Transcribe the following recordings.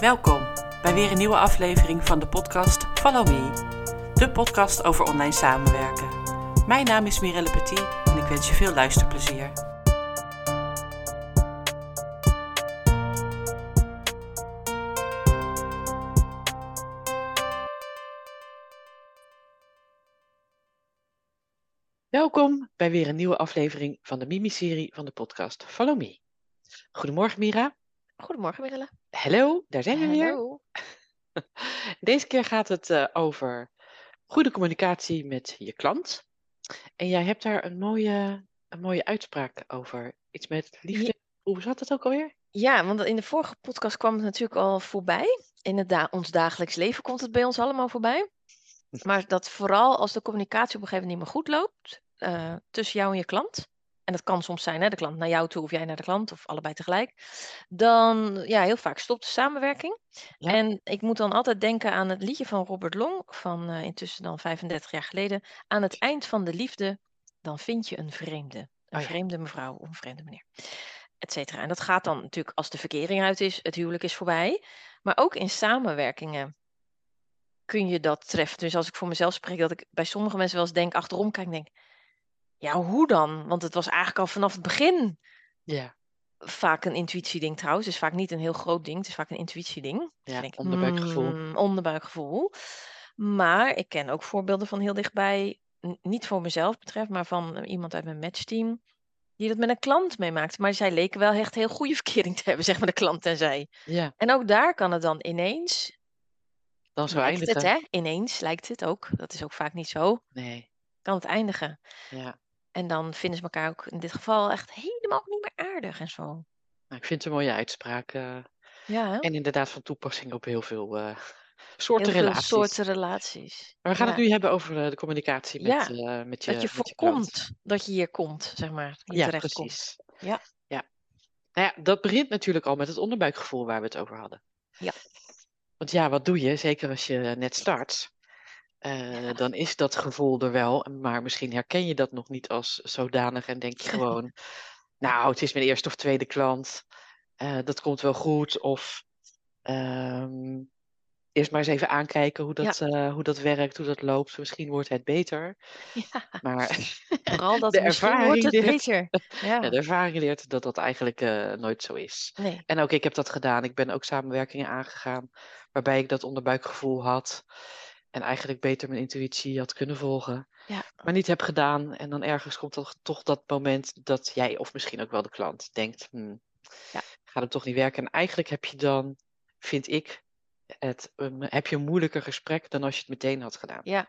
Welkom bij weer een nieuwe aflevering van de podcast Follow Me, de podcast over online samenwerken. Mijn naam is Mirelle Petit en ik wens je veel luisterplezier. Welkom bij weer een nieuwe aflevering van de Mimi-serie van de podcast Follow Me. Goedemorgen Mira. Goedemorgen, Mirelle. Hallo, daar zijn we weer. Deze keer gaat het eh, over goede communicatie met je klant. En jij hebt daar een mooie, een mooie uitspraak over. Iets met liefde. Hoe zat het ook alweer? Ja, want in de vorige podcast kwam het natuurlijk al voorbij. In het da- ons dagelijks leven komt het bij ons allemaal voorbij. Maar dat vooral als de communicatie op een gegeven moment niet meer goed loopt eh, tussen jou en je klant. En dat kan soms zijn, hè, de klant naar jou toe of jij naar de klant of allebei tegelijk. Dan, ja, heel vaak stopt de samenwerking. Ja. En ik moet dan altijd denken aan het liedje van Robert Long, van eh, intussen dan 35 jaar geleden. Aan het eind van de liefde, dan vind je een vreemde. Een Oh ja. vreemde mevrouw of een vreemde meneer. Et cetera. En dat gaat dan natuurlijk als de verkering uit is, het huwelijk is voorbij. Maar ook in samenwerkingen kun je dat treffen. Dus als ik voor mezelf spreek, dat ik bij sommige mensen wel eens denk, achterom kijk en denk, ja, hoe dan? Want het was eigenlijk al vanaf het begin Ja, vaak een intuïtieding trouwens. Het is vaak niet een heel groot ding, het is vaak een intuïtieding. Ja ik onderbuikgevoel. hmm, onderbuikgevoel. Maar ik ken ook voorbeelden van heel dichtbij, niet voor mezelf betreft, maar van eh, iemand uit mijn matchteam, die dat met een klant meemaakte. Maar zij leken wel echt heel goede verkering te hebben, zeg maar de klant en zij. Ja, En ook daar kan het dan ineens, dan zo lijkt het eindigen. hè, ineens lijkt het ook, dat is ook vaak niet zo, Nee, kan het eindigen. ja. En dan vinden ze elkaar ook in dit geval echt helemaal niet meer aardig en zo. Nou, ik vind het een mooie uitspraak. eh, Ja, hè? en inderdaad van toepassing op heel veel eh, soorten heel veel relaties. soorten relaties. Maar we gaan Ja. het nu hebben over eh, de communicatie met, Ja, met, je, Dat je voorkomt dat je hier komt, zeg maar. Hier Ja, terecht komt. precies. Ja. ja. Nou ja, dat begint natuurlijk al met het onderbuikgevoel waar we het over hadden. Ja. Want ja, wat doe je? Zeker als je net start. Eh, dan is dat gevoel er wel, maar misschien herken je dat nog niet als zodanig en denk je gewoon, nou, het is mijn eerste of tweede klant, eh, dat komt wel goed. Of ehm, eerst maar eens even aankijken hoe dat, eh, hoe dat werkt, hoe dat loopt. Misschien wordt het beter. Ja, Maar vooral dat de wordt ervaring het leert, beter. Ja, de ervaring leert dat dat eigenlijk nooit zo is. nee. En ook ik heb dat gedaan. Ik ben ook samenwerkingen aangegaan waarbij ik dat onderbuikgevoel had. En eigenlijk beter mijn intuïtie had kunnen volgen. Ja, Maar niet heb gedaan. En dan ergens komt toch, toch dat moment dat jij, of misschien ook wel de klant, denkt: hmm, ja, gaat het toch niet werken? En eigenlijk heb je dan, vind ik, het, heb je een moeilijker gesprek dan als je het meteen had gedaan. ja,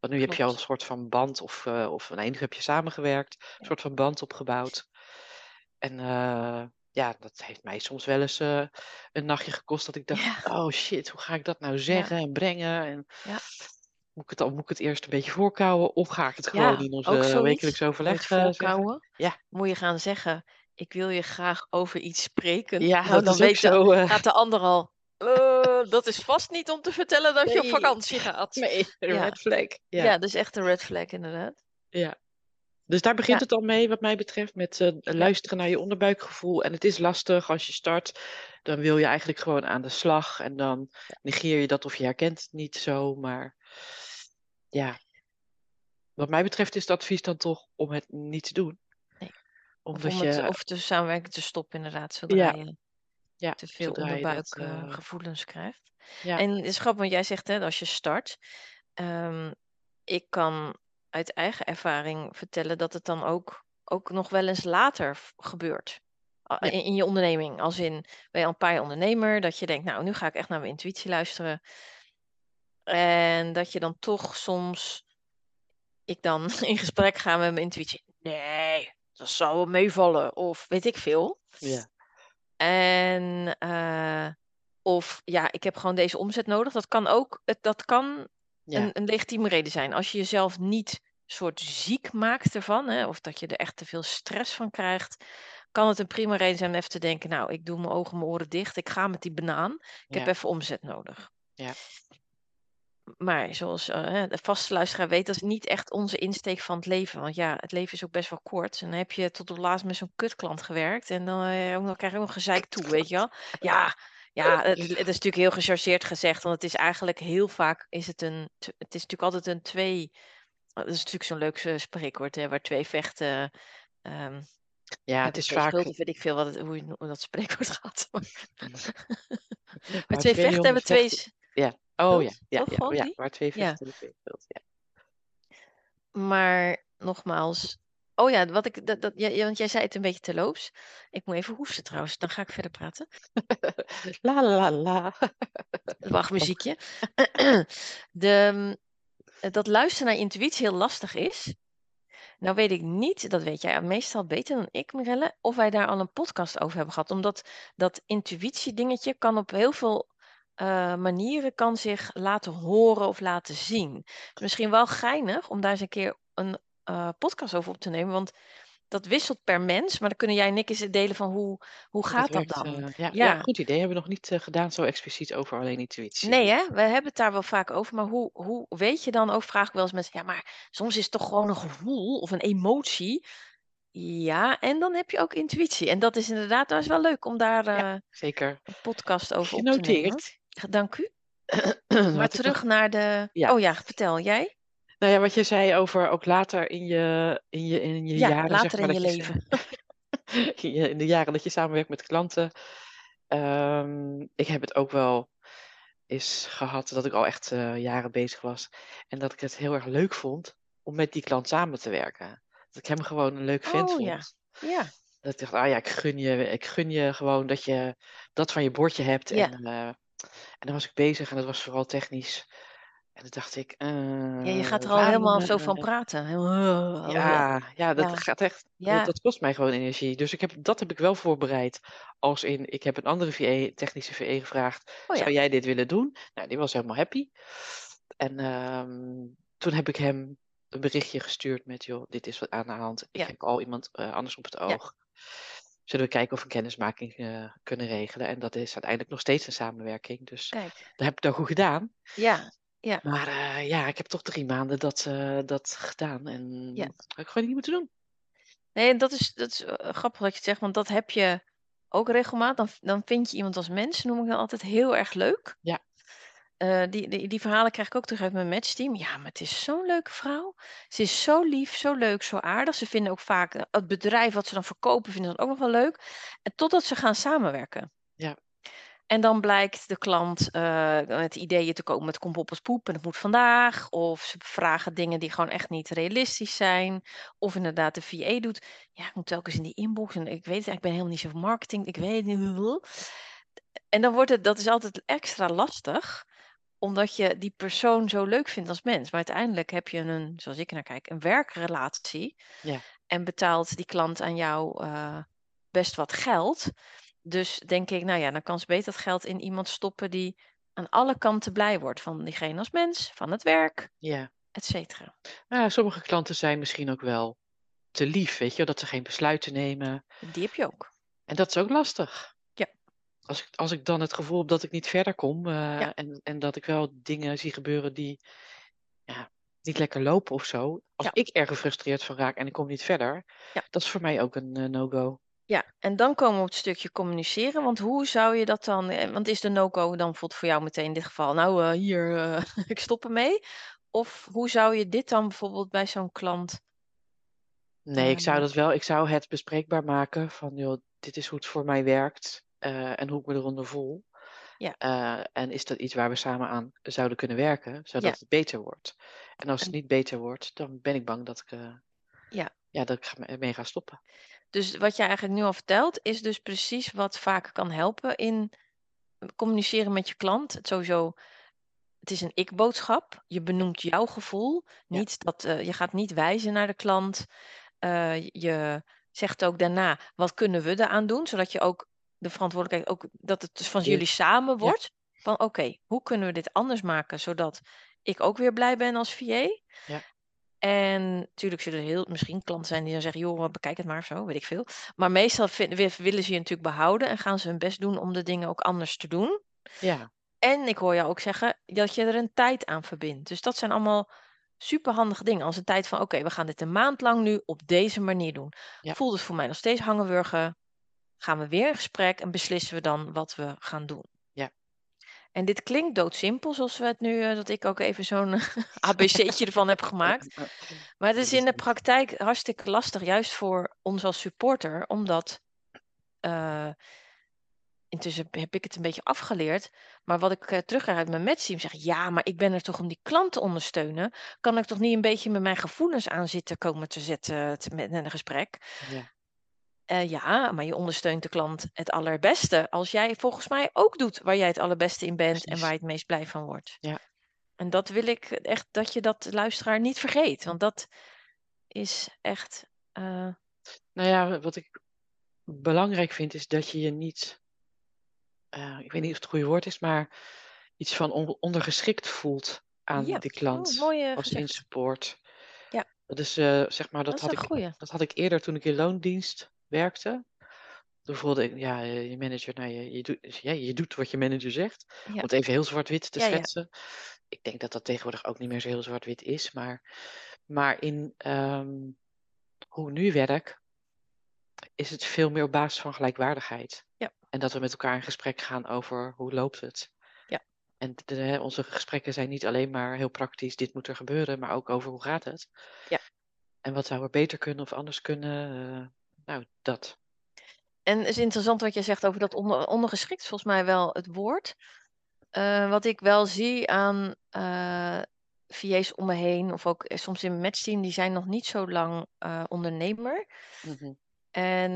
Want nu heb je al een soort van band, of, uh, of nee, nu heb je samengewerkt, een Ja. soort van band opgebouwd. En eh, ja, dat heeft mij soms wel eens eh, een nachtje gekost dat ik dacht, Ja, oh shit, hoe ga ik dat nou ja, zeggen en brengen? En ja. moet ik het, moet ik het eerst een beetje voorkouwen of ga ik het gewoon in onze zoiets. wekelijks overleg eh, voorkouwen. Ja, Moet je gaan zeggen, ik wil je graag over iets spreken. ja, Nou, dan weet zo. eh, gaat de ander al, "Eh, dat is vast niet om te vertellen dat je op vakantie gaat. nee, een red flag. Ja, ja, dat is echt een red flag inderdaad. ja. Dus daar begint Ja, het al mee, wat mij betreft, met eh, luisteren naar je onderbuikgevoel. En het is lastig als je start, dan wil je eigenlijk gewoon aan de slag. En dan negeer je dat of je herkent het niet zo. Maar ja, wat mij betreft is het advies dan toch om het niet te doen. nee. Of Omdat om het, je, of de samenwerking te stoppen inderdaad, zodra ja, je ja, te veel eh, onderbuikgevoelens krijgt. ja, En het is grappig, want jij zegt hè, als je start, ehm, ik kan uit eigen ervaring vertellen dat het dan ook, ook nog wel eens later gebeurt. Ja, In, in je onderneming. Als in, ben je een paar ondernemer, dat je denkt, nou, nu ga ik echt naar mijn intuïtie luisteren. En dat je dan toch soms, ik dan in gesprek ga met mijn intuïtie. Nee, dat zal wel meevallen. Of weet ik veel. ja, En eh, of ja, ik heb gewoon deze omzet nodig. Dat kan ook, het, dat kan ja, een, een legitieme reden zijn. Als je jezelf niet soort ziek maakt ervan, hè, of dat je er echt te veel stress van krijgt, kan het een prima reden zijn om even te denken, nou, ik doe mijn ogen en mijn oren dicht, ik ga met die banaan, ik heb even omzet nodig. ja, Maar zoals hè, de vaste luisteraar weet, dat is niet echt onze insteek van het leven. Want ja, het leven is ook best wel kort. En dan heb je tot op laatst met zo'n kutklant gewerkt. En dan, eh, krijg je ook nog gezeik toe, weet je wel. Ja, Ja, het, is- het is natuurlijk heel gechargeerd gezegd, want het is eigenlijk heel vaak is het een, het is natuurlijk altijd een twee, dat is natuurlijk zo'n leuk eh, spreekwoord, hè, waar twee vechten, ehm Ja, het is twee vaak. schuld, of weet ik veel wat het, hoe, je, hoe dat spreekwoord gaat. Maar twee vechten hebben twee vechten- s- Ja. Oh ja, ja, toch? ja, ja. Waar twee vechten hebben twee. Ja. Maar nogmaals, oh ja, wat ik, dat, dat, ja, want jij zei het een beetje terloops. Ik moet even hoesten trouwens, dan ga ik verder praten. La la la. Wacht, muziekje. De, mm, dat luisteren naar intuïtie heel lastig is. Nou weet ik niet, dat weet jij meestal beter dan ik, Mirelle, of wij daar al een podcast over hebben gehad. Omdat dat intuïtie-dingetje kan op heel veel eh, manieren kan zich laten horen of laten zien. Misschien wel geinig om daar eens een keer een eh, podcast over op te nemen, want dat wisselt per mens. Maar dan kunnen jij en ik eens delen van hoe, hoe gaat dat werkt, dan? eh, ja, ja. Ja. goed idee. Hebben we nog niet eh, gedaan zo expliciet over alleen intuïtie. Nee, hè? We hebben het daar wel vaak over. Maar hoe, hoe weet je dan ook, vraag ik wel eens mensen, ja, maar soms is het toch gewoon een gevoel of een emotie. Ja, en dan heb je ook intuïtie. En dat is inderdaad, dat is wel leuk om daar Ja, zeker. een podcast over op te nemen. Dank u. Maar terug nog- naar de. Ja. Oh ja, vertel jij. Nou ja, wat je zei over ook later in je, in je, in je Ja, jaren. later zeg maar, in je leven. in, je- in de jaren dat je samenwerkt met klanten. Ehm, ik heb het ook wel eens gehad dat ik al echt eh, jaren bezig was. En dat ik het heel erg leuk vond om met die klant samen te werken. Dat ik hem gewoon een leuk vent Oh, vond. ja. Ja, Dat ik dacht, ah ja, ik gun je, ik gun je gewoon dat je dat van je bordje hebt. Ja. En, eh, en dan was ik bezig en dat was vooral technisch. En toen dacht ik, ja je eh, gaat er al helemaal zo eh, van praten. Heel- oh, ja, ja, dat Ja. gaat echt. Ja. Dat, kost mij gewoon energie. Dus ik heb, dat heb ik wel voorbereid. Als in, ik heb een andere VE, technische VE gevraagd. Oh ja. Zou jij dit willen doen? Nou, die was helemaal happy. En ehm, toen heb ik hem een berichtje gestuurd met, joh, dit is wat aan de hand. Ik heb al iemand eh, anders op het oog. Zullen we kijken of we een kennismaking eh, kunnen regelen? En dat is uiteindelijk nog steeds een samenwerking. Dus Kijk. dat heb ik dan goed gedaan. Ja, ja. Maar eh, ja, ik heb toch drie maanden dat, eh, dat gedaan. En Ja. dat had ik gewoon niet moeten doen. Nee, en dat is, dat is eh, grappig dat je het zegt, want dat heb je ook regelmatig. Dan, dan vind je iemand als mens, noem ik dan altijd heel erg leuk. Ja. Die, die, die verhalen krijg ik ook terug uit mijn matchteam. Ja, maar het is zo'n leuke vrouw. Ze is zo lief, zo leuk, zo aardig. Ze vinden ook vaak het bedrijf wat ze dan verkopen, vinden ze dan ook nog wel leuk. En totdat ze gaan samenwerken. Ja. En dan blijkt de klant eh, met ideeën te komen. Het komt op als poep en het moet vandaag. Of ze vragen dingen die gewoon echt niet realistisch zijn. Of inderdaad de VA doet. Ja, ik moet telkens in die inbox. En ik weet het, ik ben helemaal niet zo van marketing. Ik weet het niet. En dan wordt het, dat is altijd extra lastig. Omdat je die persoon zo leuk vindt als mens. Maar uiteindelijk heb je een, zoals ik naar kijk, een werkrelatie. Ja. En betaalt die klant aan jou eh, best wat geld. Dus denk ik, nou ja, dan kan ze beter dat geld in iemand stoppen die aan alle kanten blij wordt. Van diegene als mens, van het werk, Ja. et cetera. Nou, sommige klanten zijn misschien ook wel te lief, weet je, dat ze geen besluiten nemen. Die heb je ook. En dat is ook lastig. Ja. Als ik, als ik dan het gevoel heb dat ik niet verder kom eh, Ja. en, en dat ik wel dingen zie gebeuren die ja, niet lekker lopen of zo. Als Ja. ik er gefrustreerd van raak en ik kom niet verder, Ja. dat is voor mij ook een eh, no-go. Ja, en dan komen we op het stukje communiceren. Want hoe zou je dat dan... eh, Want is de no-go dan bijvoorbeeld voor jou meteen in dit geval... Nou, eh, hier, eh, ik stop ermee. Of hoe zou je dit dan bijvoorbeeld bij zo'n klant... Nee, ik zou Ehm. dat wel, ik zou het bespreekbaar maken van, joh, dit is hoe het voor mij werkt eh, en hoe ik me eronder voel. Ja. Eh, en is dat iets waar we samen aan zouden kunnen werken, zodat Ja. het beter wordt? En als het En- niet beter wordt, dan ben ik bang dat ik, eh, Ja. ja, dat ik ga- ermee ga stoppen. Dus wat jij eigenlijk nu al vertelt... is dus precies wat vaak kan helpen in communiceren met je klant. Het sowieso... Het is een ik-boodschap. Je benoemt jouw gevoel. Ja. Niet dat, eh, je gaat niet wijzen naar de klant. Eh, je zegt ook daarna, wat kunnen we eraan doen? Zodat je ook de verantwoordelijkheid, ook dat het dus van jullie samen Ja. wordt. Van oké, hoe kunnen we dit anders maken? Zodat ik ook weer blij ben als VA. Ja. En natuurlijk zullen er heel, misschien klanten zijn die dan zeggen, joh, bekijk het maar zo, weet ik veel. Maar meestal vind- willen ze je natuurlijk behouden en gaan ze hun best doen om de dingen ook anders te doen. Ja, En ik hoor jou ook zeggen dat je er een tijd aan verbindt. Dus dat zijn allemaal superhandige dingen. Als een tijd van, oké, we gaan dit een maand lang nu op deze manier doen. Ja. Voelt het voor mij nog steeds hangenwurgen? Gaan we weer in gesprek en beslissen we dan wat we gaan doen. En dit klinkt doodsimpel, zoals we het nu, eh, dat ik ook even zo'n ABC'tje ervan heb gemaakt. Maar het is in de praktijk hartstikke lastig, juist voor ons als supporter, omdat eh, intussen heb ik het een beetje afgeleerd. Maar wat ik uh, terugkrijg uit mijn matchteam, zeg ja, maar ik ben er toch om die klant te ondersteunen. Kan ik toch niet een beetje met mijn gevoelens aan zitten komen te zetten te, met een gesprek? Ja. Uh, ja, maar je ondersteunt de klant het allerbeste als jij volgens mij ook doet waar jij het allerbeste in bent en waar je het meest blij van wordt. Ja. En dat wil ik echt dat je dat luisteraar niet vergeet, want dat is echt. Uh... Nou ja, wat ik belangrijk vind is dat je je niet, uh, ik weet niet of het, het goede woord is, maar iets van on ondergeschikt voelt aan ja. die klant oh, mooi, als in support. Ja. Dat is zeg maar, dat, dat had ik, dat had ik eerder toen ik in loondienst werkte. Toen voelde ik, ja, je manager, nou, je, je, doet, ja, je doet wat je manager zegt. Ja. Om het even heel zwart-wit te Ja, ja. schetsen. Ik denk dat dat tegenwoordig ook niet meer zo heel zwart-wit is. Maar, maar in ehm, hoe ik nu werk, is het veel meer op basis van gelijkwaardigheid. Ja. En dat we met elkaar in gesprek gaan over hoe loopt het. Ja. En de, onze gesprekken zijn niet alleen maar heel praktisch, dit moet er gebeuren, maar ook over hoe gaat het. Ja. En wat zou er beter kunnen of anders kunnen. Nou, dat. En het is interessant wat je zegt over dat onder, ondergeschikt, volgens mij wel het woord. Eh, wat ik wel zie aan eh VA's om me heen, of ook soms in matchteam, die zijn nog niet zo lang eh, ondernemer. Mhm. En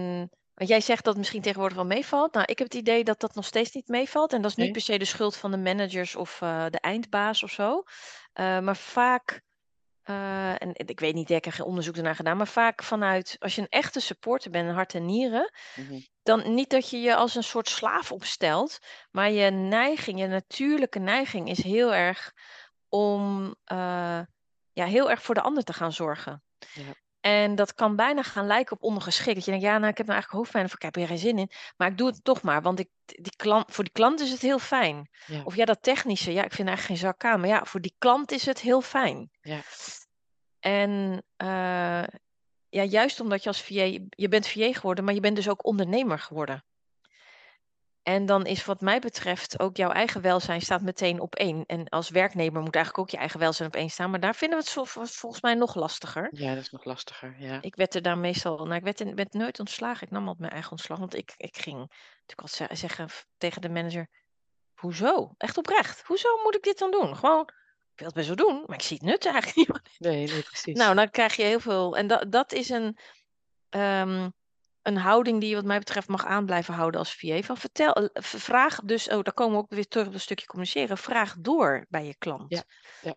want jij zegt dat het misschien tegenwoordig wel meevalt. Nou, ik heb het idee dat dat nog steeds niet meevalt. En dat is niet Nee? per se de schuld van de managers of de eindbaas of zo. Maar vaak, eh, en ik weet niet, ik heb geen onderzoek ernaar gedaan, maar vaak vanuit, als je een echte supporter bent, hart en nieren, Mhm. dan niet dat je je als een soort slaaf opstelt, maar je neiging, je natuurlijke neiging is heel erg om eh, ja, heel erg voor de ander te gaan zorgen. Ja. En dat kan bijna gaan lijken op ondergeschikt. Dat je denkt, ja, nou, ik heb nou eigenlijk hoofdpijn of ik heb er geen zin in. Maar ik doe het toch maar, want ik, die klant, voor die klant is het heel fijn. Ja. Of ja, dat technische, ja, ik vind eigenlijk geen zak aan. Maar ja, voor die klant is het heel fijn. Ja. En eh, ja, juist omdat je als VA, je bent VA geworden, maar je bent dus ook ondernemer geworden. En dan is wat mij betreft ook jouw eigen welzijn staat meteen op één. En als werknemer moet eigenlijk ook je eigen welzijn op één staan. Maar daar vinden we het volgens mij nog lastiger. ja, dat is nog lastiger. Ja. Ik werd er daar meestal, nou ik werd, in- werd nooit ontslagen. Ik nam altijd mijn eigen ontslag. Want ik, ik ging natuurlijk altijd ze- zeggen tegen de manager, hoezo? Echt oprecht. Hoezo moet ik dit dan doen? Gewoon, ik wil het best wel doen, maar ik zie het nut eigenlijk niet. Nee, nee, precies. Nou, dan krijg je heel veel. En dat, dat is een, ehm, een houding die je wat mij betreft mag aan blijven houden als VA. Van vertel, eh, vraag dus, oh, daar komen we ook weer terug op een stukje communiceren. Vraag door bij je klant. Ja, ja.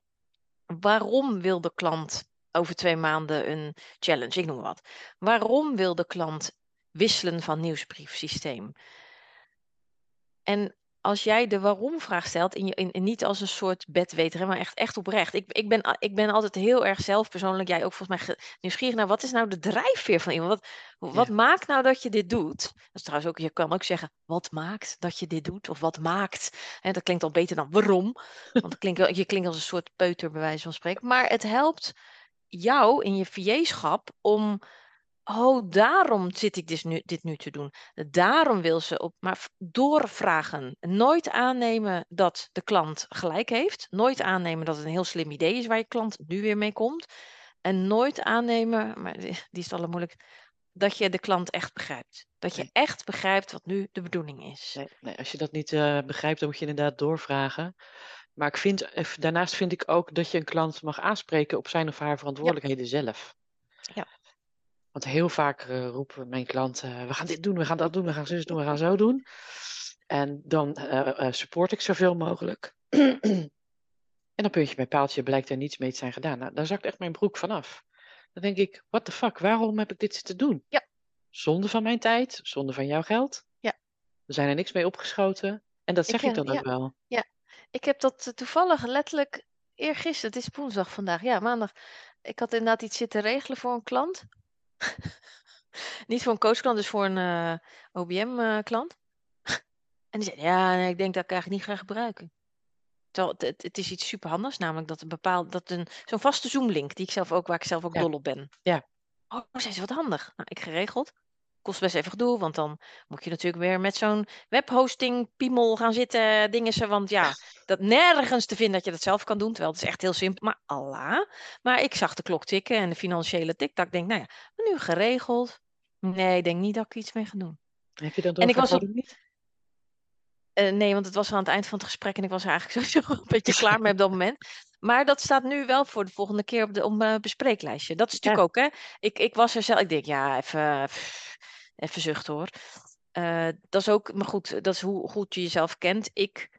Waarom wil de klant over twee maanden een challenge, ik noem wat. Waarom wil de klant wisselen van nieuwsbriefsysteem? En als jij de waarom-vraag stelt, in je, in, in niet als een soort bedweter, hè, maar echt, echt oprecht. Ik, ik, ben, ik ben altijd heel erg zelf persoonlijk, jij ook volgens mij, nieuwsgierig naar wat is nou de drijfveer van iemand? Wat, wat Ja. maakt nou dat je dit doet? Dat is trouwens ook, je kan ook zeggen, wat maakt dat je dit doet? Of wat maakt? Hè, dat klinkt al beter dan waarom. Want klinkt, je klinkt als een soort peuter, bij wijze van spreken. Maar het helpt jou in je VA-schap om Oh, daarom zit ik dus nu, dit nu te doen. Daarom wil ze op, maar doorvragen. Nooit aannemen dat de klant gelijk heeft. Nooit aannemen dat het een heel slim idee is waar je klant nu weer mee komt. En nooit aannemen, maar die is het allermoeilijk, dat je de klant echt begrijpt. Dat je Nee. echt begrijpt wat nu de bedoeling is. Nee, nee, als je dat niet eh, begrijpt, dan moet je inderdaad doorvragen. Maar ik vind, eh, daarnaast vind ik ook dat je een klant mag aanspreken op zijn of haar verantwoordelijkheden zelf. Ja. Want heel vaak eh, roepen mijn klanten, we gaan dit doen, we gaan dat doen, we gaan zus doen, we gaan zo doen. En dan eh, eh, support ik zoveel mogelijk. en dan puntje bij paaltje blijkt er niets mee te zijn gedaan. Nou, daar zakt echt mijn broek vanaf. Dan denk ik, what the fuck, waarom heb ik dit zitten doen? Ja. Zonde van mijn tijd, zonde van jouw geld. Ja. We zijn er niks mee opgeschoten. En dat zeg ik dan ja. ook wel. Ik heb dat toevallig letterlijk eergisteren, het is woensdag vandaag, ja, maandag. Ik had inderdaad iets zitten regelen voor een klant. Niet voor een coachklant, dus voor een eh, OBM-klant. En die zei, ja, nee, ik denk dat ik eigenlijk niet ga gebruiken. Terwijl het, het, het is iets superhandigs, namelijk dat een bepaald, dat een, zo'n vaste Zoom-link, die ik zelf ook, waar ik zelf ook Ja. dol op ben. Ja. Oh, zei ze, wat handig. Nou, ik geregeld. Kost best even gedoe, want dan moet je natuurlijk weer met zo'n webhosting piemel gaan zitten, dingen ze, want ja, dat nergens te vinden dat je dat zelf kan doen, terwijl het is echt heel simpel, maar Allah. Maar ik zag de klok tikken en de financiële tik-tak, ik denk, nou ja, nu geregeld. Nee, ik denk niet dat ik iets mee ga doen. Heb je dat En ik was niet? Eh, nee, want het was aan het eind van het gesprek en ik was er eigenlijk sowieso een beetje klaar mee op dat moment. Maar dat staat nu wel voor de volgende keer op de om, eh, bespreeklijstje. Dat is natuurlijk ook, hè. Ik, ik was er zelf, ik denk, ja, even, pff, even zucht hoor. Eh, dat is ook, maar goed, dat is hoe goed je jezelf kent. Ik,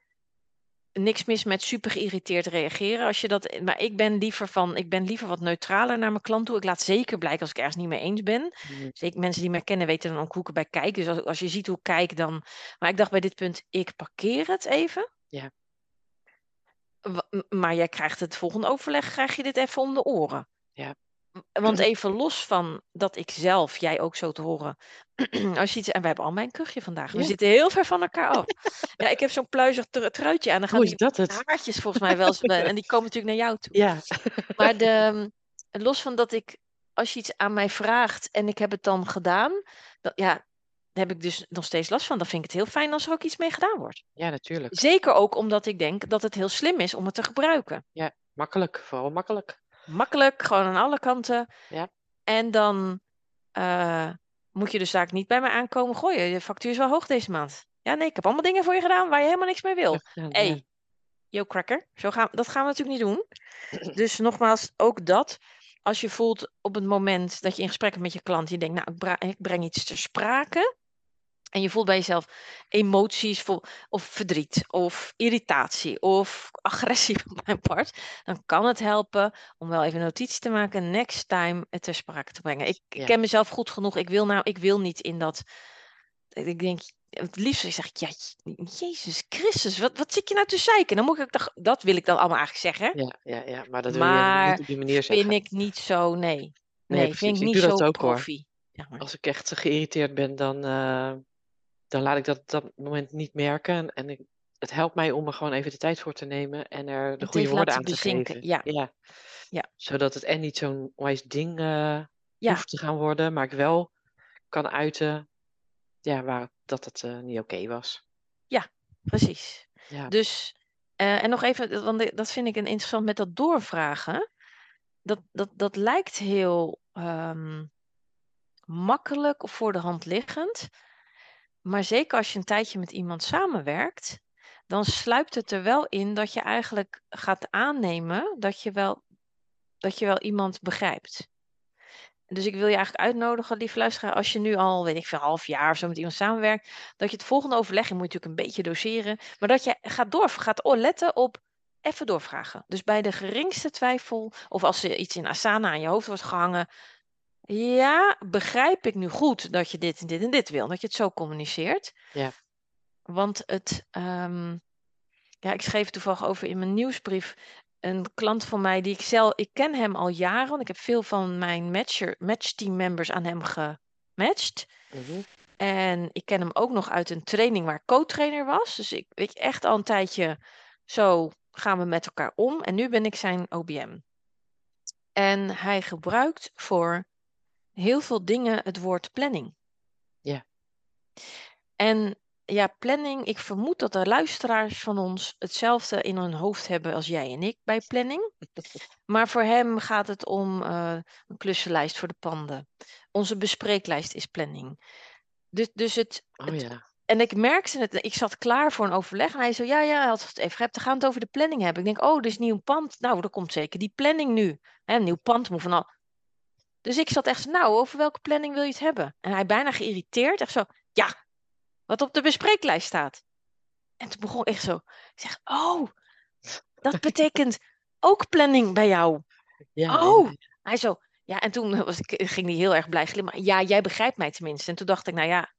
niks mis met super geïrriteerd reageren. Als je dat, maar ik ben liever van, ik ben liever wat neutraler naar mijn klant toe. Ik laat zeker blijken als ik ergens niet mee eens ben. Mm, Zeker mensen die mij kennen weten dan ook hoe ik erbij kijk. Dus als, als je ziet hoe ik kijk, dan. Maar ik dacht bij dit punt, ik parkeer het even. Ja. Maar jij krijgt het volgende overleg, krijg je dit even om de oren. Ja. Want even los van dat ik zelf, jij ook zo te horen. Als je iets, en wij hebben allemaal een kuchje vandaag. We Ja. zitten heel ver van elkaar af. ja, ik heb zo'n pluizig tru- truitje aan. Dan gaan Hoe is die dat het? haartjes volgens mij wel En die komen natuurlijk naar jou toe. Ja. Maar de, los van dat ik, als je iets aan mij vraagt en ik heb het dan gedaan, dan, ja, daar heb ik dus nog steeds last van. Dan vind ik het heel fijn als er ook iets mee gedaan wordt. ja, natuurlijk. Zeker ook omdat ik denk dat het heel slim is om het te gebruiken. Makkelijk, vooral makkelijk. Makkelijk, gewoon aan alle kanten. Ja. En dan eh, moet je dus daar niet bij me aankomen gooien. Je factuur is wel hoog deze maand. Ja, nee, ik heb allemaal dingen voor je gedaan waar je helemaal niks mee wil. Ja. hey, yo cracker, zo gaan, dat gaan we natuurlijk niet doen. Dus nogmaals, ook dat. Als je voelt op het moment dat je in gesprek bent met je klant, je denkt, nou, ik, ik breng iets ter sprake. En je voelt bij jezelf emoties of verdriet of irritatie of agressie van mijn part. Dan kan het helpen om wel even notitie te maken, next time het ter sprake te brengen. Ik, ik Ja. ken mezelf goed genoeg. Ik wil nou, ik wil niet in dat. Ik denk, het liefst zeg ik, ja, Jezus Christus, wat, wat zit je nou te zeiken? Dan moet ik toch, dat wil ik dan allemaal eigenlijk zeggen. Ja, ja, ja, maar dat wil je niet op die manier Vind zeggen. ik niet zo, nee. Nee, Nee, vind ik Ik niet dat zo ook, profi. maar. Als ik echt geïrriteerd ben, dan, eh, dan laat ik dat op dat moment niet merken. En, en ik, het helpt mij om er gewoon even de tijd voor te nemen en er de Het goede woorden aan te bezinken, geven. ja. Ja. Ja. Zodat het en niet zo'n onwijs ding eh, Ja. hoeft te gaan worden, maar ik wel kan uiten ja, waar, dat het eh, niet oké was. Precies. Ja. Dus, eh, en nog even, want dat vind ik een interessant met dat doorvragen. Dat, dat, dat lijkt heel ehm, makkelijk of voor de hand liggend. Maar zeker als je een tijdje met iemand samenwerkt, dan sluipt het er wel in dat je eigenlijk gaat aannemen dat je wel, dat je wel iemand begrijpt. Dus ik wil je eigenlijk uitnodigen, lieve luisteraar, als je nu al, weet ik veel, half jaar of zo met iemand samenwerkt, dat je het volgende overleg, je moet natuurlijk een beetje doseren, maar dat je gaat door, gaat letten op even doorvragen. Dus bij de geringste twijfel, of als er iets in Asana aan je hoofd wordt gehangen, ja, begrijp ik nu goed dat je dit en dit en dit wil, dat je het zo communiceert. Ja. Want het, ehm, ja, ik schreef toevallig over in mijn nieuwsbrief een klant van mij die ik zelf, ik ken hem al jaren, want ik heb veel van mijn matcher, matchteam members aan hem gematcht. Mhm. En ik ken hem ook nog uit een training waar ik co-trainer was. Dus ik weet je, echt al een tijdje, zo gaan we met elkaar om. En nu ben ik zijn OBM. En hij gebruikt voor heel veel dingen het woord planning. Ja. En ja, planning, ik vermoed dat de luisteraars van ons hetzelfde in hun hoofd hebben als jij en ik bij planning. Maar voor hem gaat het om eh, een klussenlijst voor de panden. Onze bespreeklijst is planning. Dus, dus het, Oh ja. en ik merkte het, ik zat klaar voor een overleg en hij zo, ja, ja, hij had het even gehebt, dan gaan we het over de planning hebben. Ik denk, oh, er is nieuw pand. Nou, er komt zeker die planning nu. Hè, een nieuw pand moet van al. Dus ik zat echt zo, nou, over welke planning wil je het hebben? En hij bijna geïrriteerd, echt zo, ja, wat op de bespreeklijst staat. En toen begon ik echt zo, ik zeg, oh, dat betekent ook planning bij jou. Ja, Oh, hij zo, ja, en toen was ik, ging hij heel erg blij glimmen. Ja, jij begrijpt mij tenminste. En toen dacht ik, nou ja,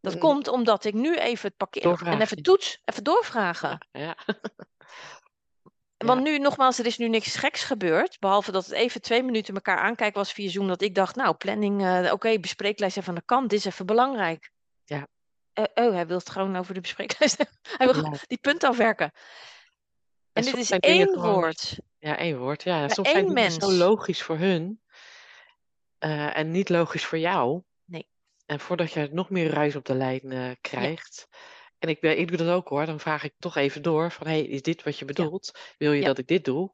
dat Mm. komt omdat ik nu even het parkeer en even toets, even doorvragen. Ja, ja. Want nu, nogmaals, er is nu niks geks gebeurd. Behalve dat het even twee minuten elkaar aankijken was via Zoom. Dat ik dacht, nou, planning, eh, oké, bespreeklijst even aan de kant. Dit is even belangrijk. Ja. Eh, oh, hij wil het gewoon over de bespreeklijst. Hij wil Ja. die punt afwerken. En, En dit is één gewoon- woord. Ja, één woord. Ja, Ja, soms één zijn dingen zo mens. logisch voor hun eh, en niet logisch voor jou. Nee. En voordat je nog meer ruis op de lijn krijgt. Ja. En ik, ik doe dat ook hoor. Dan vraag ik toch even door van, hey, is dit wat je bedoelt? Wil je dat ik dit doe?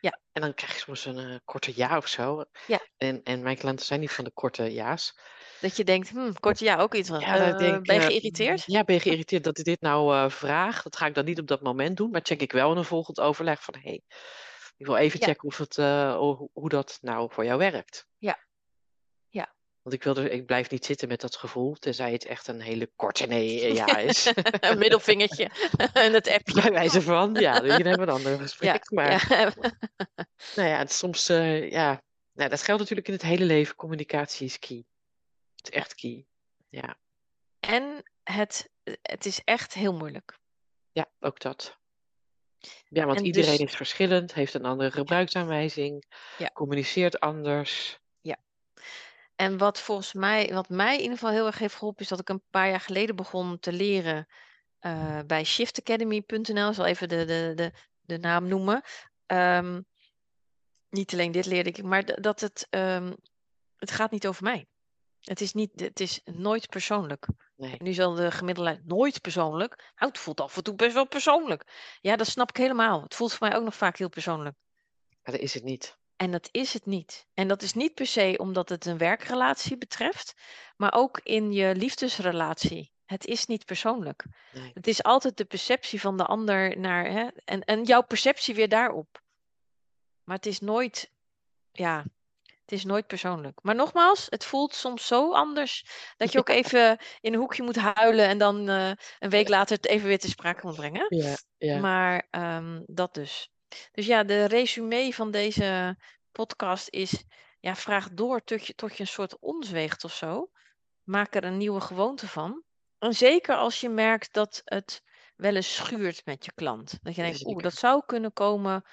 Ja. En dan krijg je soms een uh, korte ja of zo. Ja. En, en mijn klanten zijn niet van de korte ja's. Dat je denkt, hm, korte ja, ook iets. Ja, uh, denk, ben je geïrriteerd? ja, ben je geïrriteerd dat ik dit nou uh, vraag? Dat ga ik dan niet op dat moment doen, maar check ik wel in een volgend overleg van, hey, ik wil even checken of het, hoe, hoe dat nou voor jou werkt. Ja. Want ik, wil er, ik blijf niet zitten met dat gevoel, tenzij het echt een hele korte nee ja is. een middelvingertje en het appje. Bij wijze van, ja, dan hebben we een ander gesprek. Ja, maar ja. nou ja, het soms, uh, ja, nou, dat geldt natuurlijk in het hele leven. Communicatie is key. Het is echt key. Ja. En het, het is echt heel moeilijk. Ja, ook dat. Ja, want en iedereen dus... is verschillend, heeft een andere gebruiksaanwijzing, ja. communiceert anders. Ja. En wat volgens mij, wat mij in ieder geval heel erg heeft geholpen, is dat ik een paar jaar geleden begon te leren uh, bij shiftacademy.nl. Ik zal even de, de, de, de naam noemen. Um, niet alleen dit leerde ik, maar dat het, um, het gaat niet over mij. Het is, niet, het is nooit persoonlijk. Nee. Nu zal de gemiddelde nooit persoonlijk. Nou, het voelt af en toe best wel persoonlijk. Ja, dat snap ik helemaal. Het voelt voor mij ook nog vaak heel persoonlijk. Maar dat is het niet. En dat is het niet. En dat is niet per se omdat het een werkrelatie betreft, maar ook in je liefdesrelatie. Het is niet persoonlijk. Nee. Het is altijd de perceptie van de ander naar, hè, en, en jouw perceptie weer daarop. Maar het is nooit, ja, het is nooit persoonlijk. Maar nogmaals, het voelt soms zo anders dat je ook even in een hoekje moet huilen en dan uh, een week later het even weer te sprake moet brengen. Ja, ja. Maar um, dat dus. Dus ja, de resume van deze podcast is, ja, vraag door tot je, tot je een soort onzweegt of zo. Maak er een nieuwe gewoonte van. En zeker als je merkt dat het wel eens schuurt met je klant. Dat je denkt, oeh, dat zou kunnen komen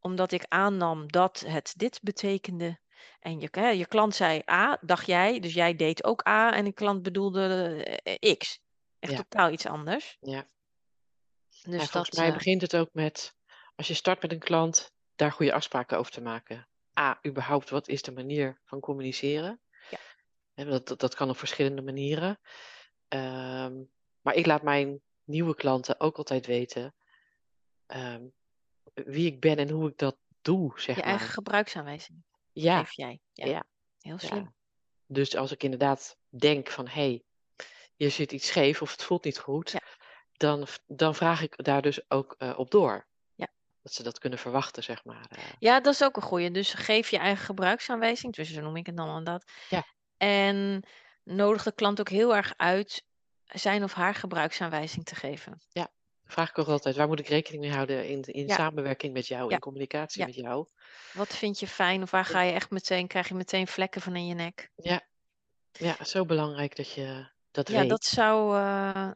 omdat ik aannam dat het dit betekende. En je, hè, je klant zei A, dacht jij, dus jij deed ook A en de klant bedoelde uh, X. Echt Ja. totaal iets anders. Ja. Dus Ja, dat, volgens mij eh, begint het ook met, als je start met een klant, daar goede afspraken over te maken. A, überhaupt, wat is de manier van communiceren? Ja. En dat, dat, dat kan op verschillende manieren. Ehm, maar ik laat mijn nieuwe klanten ook altijd weten ehm, wie ik ben en hoe ik dat doe, zeg je maar. eigen gebruiksaanwijzing Ja, geef jij. Ja, ja, heel slim. ja. Dus als ik inderdaad denk van, hé, hey, je zit iets scheef of het voelt niet goed, dan, dan vraag ik daar dus ook eh, op door. Ja. Dat ze dat kunnen verwachten, zeg maar. eh. Ja, dat is ook een goeie. Dus geef je eigen gebruiksaanwijzing, dus zo noem ik het dan aan dat. Ja. En nodig de klant ook heel erg uit zijn of haar gebruiksaanwijzing te geven. vraag ik ook altijd, waar moet ik rekening mee houden in, in Ja. samenwerking met jou, Ja. in communicatie Ja. met jou? Wat vind je fijn of waar ga je echt meteen, krijg je meteen vlekken van in je nek? Ja, ja zo belangrijk dat je dat Ja, weet. dat zou, eh,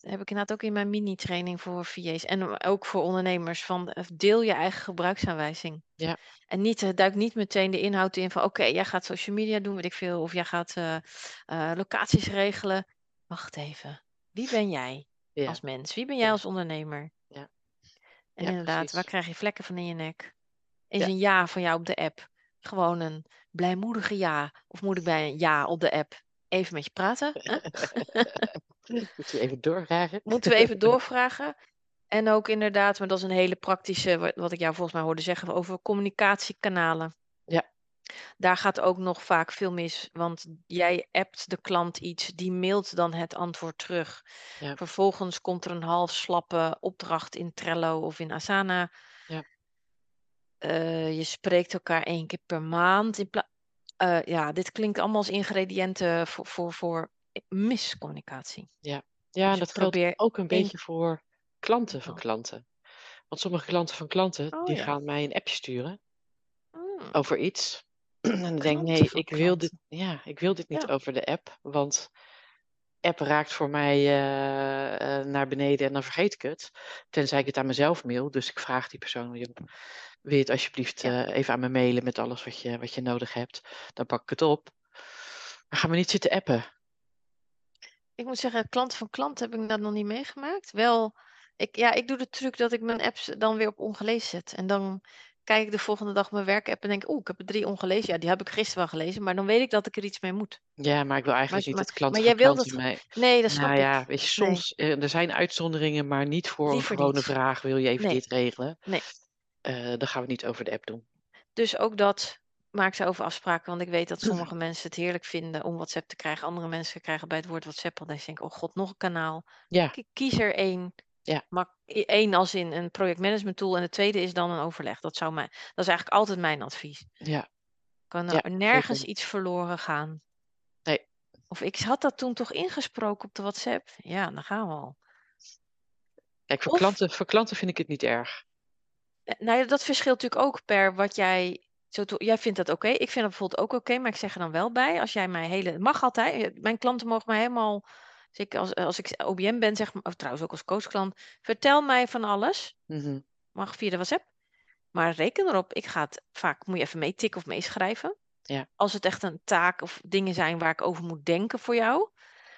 heb ik inderdaad ook in mijn mini-training voor VA's en ook voor ondernemers van eh, deel je eigen gebruiksaanwijzing. Ja. En niet, eh, duik niet meteen de inhoud in van oké, jij gaat social media doen, weet ik veel, of jij gaat eh, locaties regelen. Wacht even, wie ben jij Ja, als mens? Wie ben jij Ja. als ondernemer? Ja. En Ja, inderdaad, precies. waar krijg je vlekken van in je nek? Is een ja van jou op de app gewoon een blijmoedige ja? Of moet ik bij een ja op de app even met je praten? hè? Moet je even doorvragen? Moeten we even doorvragen? En ook inderdaad, maar dat is een hele praktische, wa- wat ik jou volgens mij hoorde zeggen, over communicatiekanalen. Ja. Daar gaat ook nog vaak veel mis, want jij appt de klant iets, die mailt dan het antwoord terug. Ja. Vervolgens komt er een half slappe opdracht in Trello of in Asana. Ja. Eh, je spreekt elkaar één keer per maand. In Eh, ja, dit klinkt allemaal als ingrediënten voor, voor, voor miscommunicatie. Ja, Dus en dat geldt ook een beetje voor klanten van Oh. klanten. Want sommige klanten van klanten, Oh die ja. gaan mij een appje sturen Mm, over iets. En dan denk ik, nee, ik wil dit, ja, ik wil dit niet Ja. over de app. Want app raakt voor mij eh, eh, naar beneden en dan vergeet ik het. Tenzij ik het aan mezelf mail. Dus ik vraag die persoon, wil je het alsjeblieft Ja. eh, even aan me mailen met alles wat je, wat je nodig hebt. Dan pak ik het op. Maar ga me niet zitten appen. Ik moet zeggen, klanten van klanten heb ik dat nog niet meegemaakt. Wel, ik, ja, ik doe de truc dat ik mijn apps dan weer op ongelezen zet. En dan kijk ik de volgende dag mijn werkapp en denk, oeh, ik heb er drie ongelezen. Ja, die heb ik gisteren wel gelezen, maar dan weet ik dat ik er iets mee moet. Ja, maar ik wil eigenlijk Maar- niet dat klanten maar jij wil mij... Nee, dat snap Nou ik. ja, weet je, soms, eh, er zijn uitzonderingen, maar niet voor een gewone niet. vraag. Wil je even Nee. dit regelen? Nee. Eh, dan gaan we het niet over de app doen. Dus ook dat maak ze over afspraken. Want ik weet dat sommige mensen het heerlijk vinden om WhatsApp te krijgen. Andere mensen krijgen bij het woord WhatsApp al dat denken, oh god, nog een kanaal. Ja, Kies er één. Ja. Maar één als in een projectmanagement tool en de tweede is dan een overleg. Dat, zou mij, dat is eigenlijk altijd mijn advies. ja, Kan Ja, er nergens zeker. iets verloren gaan. Nee. Of ik had dat toen toch ingesproken op de WhatsApp. Ja, dan gaan we al. kijk, voor, Of- klanten, voor klanten vind ik het niet erg. Eh, Nou ja, dat verschilt natuurlijk ook per wat jij. Zo jij vindt dat oké. Ik vind dat bijvoorbeeld ook oké, maar ik zeg er dan wel bij. Als jij mij hele. Mag altijd. Mijn klanten mogen mij helemaal. Als, als ik OBM ben, zeg maar. Of trouwens ook als coachklant. Vertel mij van alles. Mhm. Mag via de WhatsApp. Maar reken erop, ik ga het vaak. Moet je even meetikken of meeschrijven. Ja. Als het echt een taak of dingen zijn waar ik over moet denken voor jou,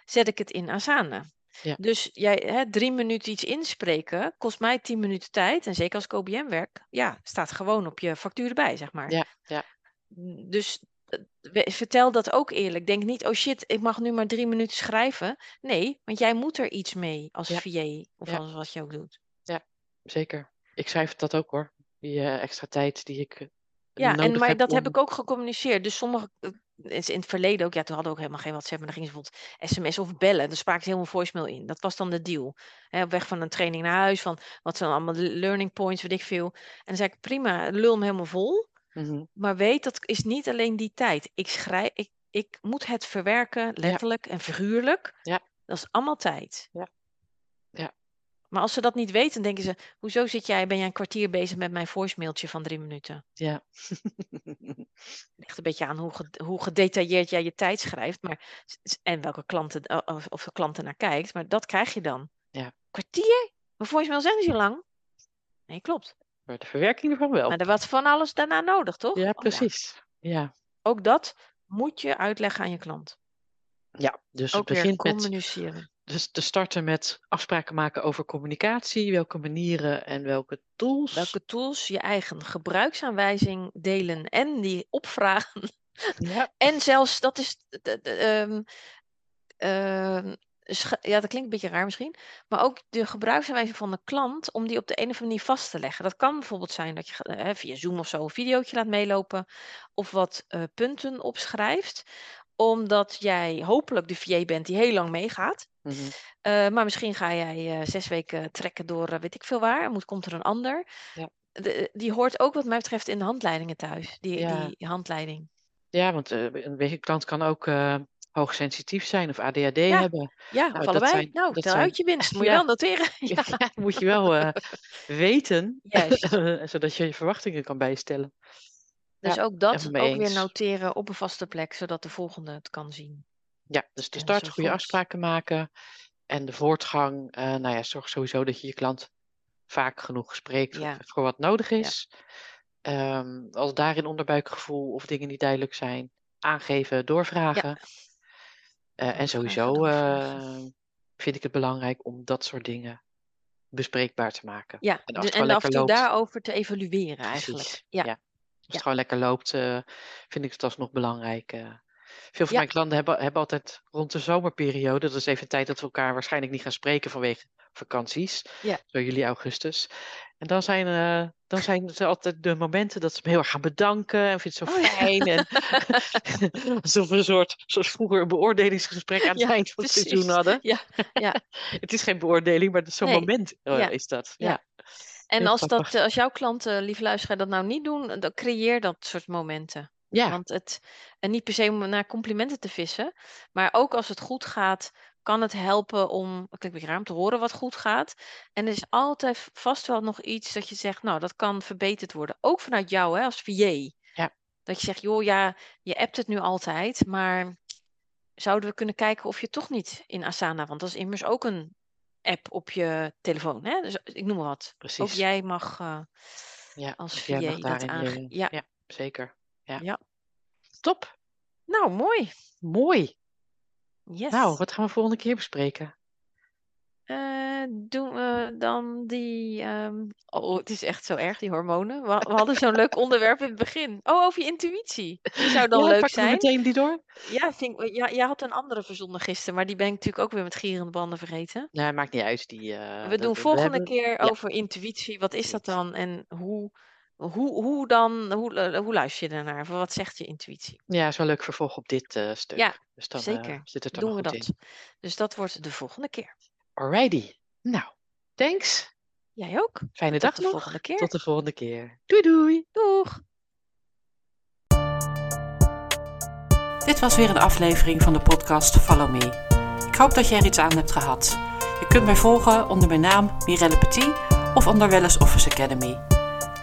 zet ik het in Asana. Ja. Dus jij, hè, drie minuten iets inspreken kost mij tien minuten tijd. En zeker als ik OBM werk, ja, staat gewoon op je factuur erbij, zeg maar. Ja, ja. Dus eh, vertel dat ook eerlijk. Denk niet, oh shit, ik mag nu maar drie minuten schrijven. Nee, want jij moet er iets mee als Ja. VA of Ja. als wat je ook doet. Zeker. Ik schrijf dat ook hoor. Die eh, extra tijd die ik eh, Ja, en, maar dat heb ik ook gecommuniceerd. Dus sommige, eh, in het verleden ook, ja, toen hadden we ook helemaal geen WhatsApp, maar dan gingen ze bijvoorbeeld sms of bellen. Dan spraken ze helemaal voicemail in. Dat was dan de deal. Op weg van een training naar huis, van wat zijn allemaal de learning points, weet ik veel. En dan zei ik, prima, lul hem helemaal vol. Mhm. Maar weet, dat is niet alleen die tijd. Ik schrijf, ik, ik moet het verwerken, letterlijk en figuurlijk. Ja. Dat is allemaal tijd. Ja. Ja. Maar als ze dat niet weten, denken ze, hoezo zit jij, ben jij een kwartier bezig met mijn voicemailtje van drie minuten? Ja. ligt een beetje aan hoe, hoe gedetailleerd jij je tijd schrijft. Maar, en welke klanten, of, of de klanten naar kijkt. Maar dat krijg je dan. Ja. Kwartier? Mijn voicemail zijn niet zo lang. Nee, klopt. maar de verwerking ervan wel. Maar er was van alles daarna nodig, toch? Ja, Oh precies. Ja. Ook dat moet je uitleggen aan je klant. Ja, dus het begint met communiceren. Dus te starten met afspraken maken over communicatie, welke manieren en welke tools. Welke tools je eigen gebruiksaanwijzing delen en die opvragen. Ja, En zelfs, dat is. ehm, ehm, ja, dat klinkt een beetje raar misschien. Maar ook de gebruiksaanwijzing van de klant, om die op de een of andere manier vast te leggen. Dat kan bijvoorbeeld zijn dat je eh, via Zoom of zo een videootje laat meelopen. Of wat eh, punten opschrijft. Omdat jij hopelijk de VA bent die heel lang meegaat. Mhm. Eh, maar misschien ga jij eh, zes weken trekken door eh, weet ik veel waar. Moet, komt er een ander. Ja. De- die hoort ook wat mij betreft in de handleidingen thuis. Die, Ja. die handleiding. ja want eh, een beetje klant kan ook eh, hoogsensitief zijn of ADHD Ja. hebben. Ja, Nou, of allebei. zijn- nou, dat tel zijn- uit je winst. Moet je wel noteren. Ja, moet je wel eh, weten, zodat je je verwachtingen kan bijstellen. Dus ook dat ook weer noteren op een vaste plek, zodat de volgende het kan zien. Ja, dus de start, goede afspraken maken en de voortgang. eh, nou ja, zorg sowieso dat je je klant vaak genoeg spreekt Ja. voor wat nodig is. Ehm, als daarin onderbuikgevoel of dingen niet duidelijk zijn, aangeven, doorvragen. Eh, en sowieso doorvragen. eh, vind ik het belangrijk om dat soort dingen bespreekbaar te maken. Ja, En de- als het en gewoon af en toe loopt. daarover te evalueren eigenlijk. Precies, Ja, ja. Als Ja. het gewoon lekker loopt, eh, vind ik het alsnog belangrijk. Veel van Ja. mijn klanten hebben, hebben altijd rond de zomerperiode, dat is even tijd dat we elkaar waarschijnlijk niet gaan spreken vanwege vakanties, Ja. zo juli, augustus. En dan zijn, eh, dan zijn het altijd de momenten dat ze me heel erg gaan bedanken en vindt het zo Oh ja. fijn. En alsof we een soort, zoals vroeger, een beoordelingsgesprek aan het Ja, eind van het seizoen hadden. Ja, ja. Het is geen beoordeling, maar zo'n Nee, moment ja, is dat. ja. En Heel als, dat, grappig. eh, als jouw klanten, lieve luisteraar, dat nou niet doen, dan creëer dat soort momenten. Ja, Want het, en niet per se om naar complimenten te vissen, maar ook als het goed gaat, kan het helpen om, het klinkt om te horen wat goed gaat. En er is altijd vast wel nog iets dat je zegt, nou, dat kan verbeterd worden. Ook vanuit jou, hè, als VA. Ja. Dat je zegt, joh, ja, je appt het nu altijd, maar zouden we kunnen kijken of je toch niet in Asana, want dat is immers ook een app op je telefoon, hè? Dus ik noem maar wat. Precies. jij mag eh, Ja, als of mag dat daarin aange... je- Ja, ja, zeker. Ja. ja. Top. Nou, mooi. Mooi. Yes. Nou, wat gaan we volgende keer bespreken? Eh, doen we dan die. ehm, Oh, het is echt zo erg, die hormonen. We, we hadden zo'n leuk onderwerp in het begin. Oh, over je intuïtie. Die zou dan Ja, leuk zijn. meteen die door? Ja, ik, ja, jij had een andere verzonnen gisteren, maar die ben ik natuurlijk ook weer met gierende banden vergeten. Nee, maakt niet uit. Die, eh, we doen volgende keer ja. over intuïtie. Wat is dat dan en hoe, hoe, hoe dan, hoe, eh, hoe luister je daarnaar? Wat zegt je intuïtie? Ja, is wel leuk vervolg op dit eh, stuk. Ja, dus dan eh, Zeker, zit het er doen nog we dat. in. Dus dat wordt de volgende keer. Alrighty. Nou, thanks. Jij ook. Fijne Tot dag de nog. volgende keer. Tot de volgende keer. Doei doei. Doeg! Dit was weer een aflevering van de podcast Follow Me. Ik hoop dat je er iets aan hebt gehad. Je kunt mij volgen onder mijn naam Mirelle Petit of onder Wellness Office Academy.